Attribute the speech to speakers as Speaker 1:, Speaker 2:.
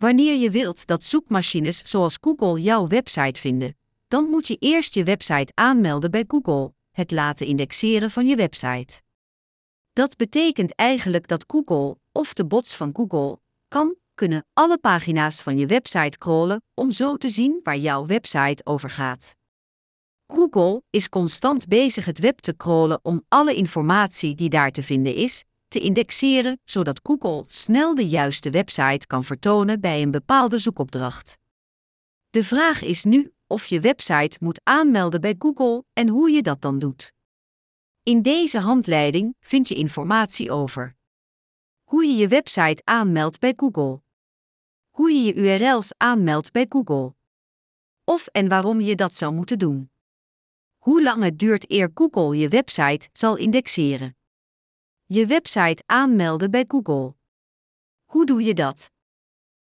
Speaker 1: Wanneer je wilt dat zoekmachines zoals Google jouw website vinden, dan moet je eerst je website aanmelden bij Google, het laten indexeren van je website. Dat betekent eigenlijk dat Google, of de bots van Google, kan, kunnen alle pagina's van je website crawlen om zo te zien waar jouw website over gaat. Google is constant bezig het web te crawlen om alle informatie die daar te vinden is, te indexeren, zodat Google snel de juiste website kan vertonen bij een bepaalde zoekopdracht. De vraag is nu of je website moet aanmelden bij Google en hoe je dat dan doet. In deze handleiding vind je informatie over hoe je je website aanmeldt bij Google, hoe je je URL's aanmeldt bij Google, of en waarom je dat zou moeten doen, hoe lang het duurt eer Google je website zal indexeren, je website aanmelden bij Google. Hoe doe je dat?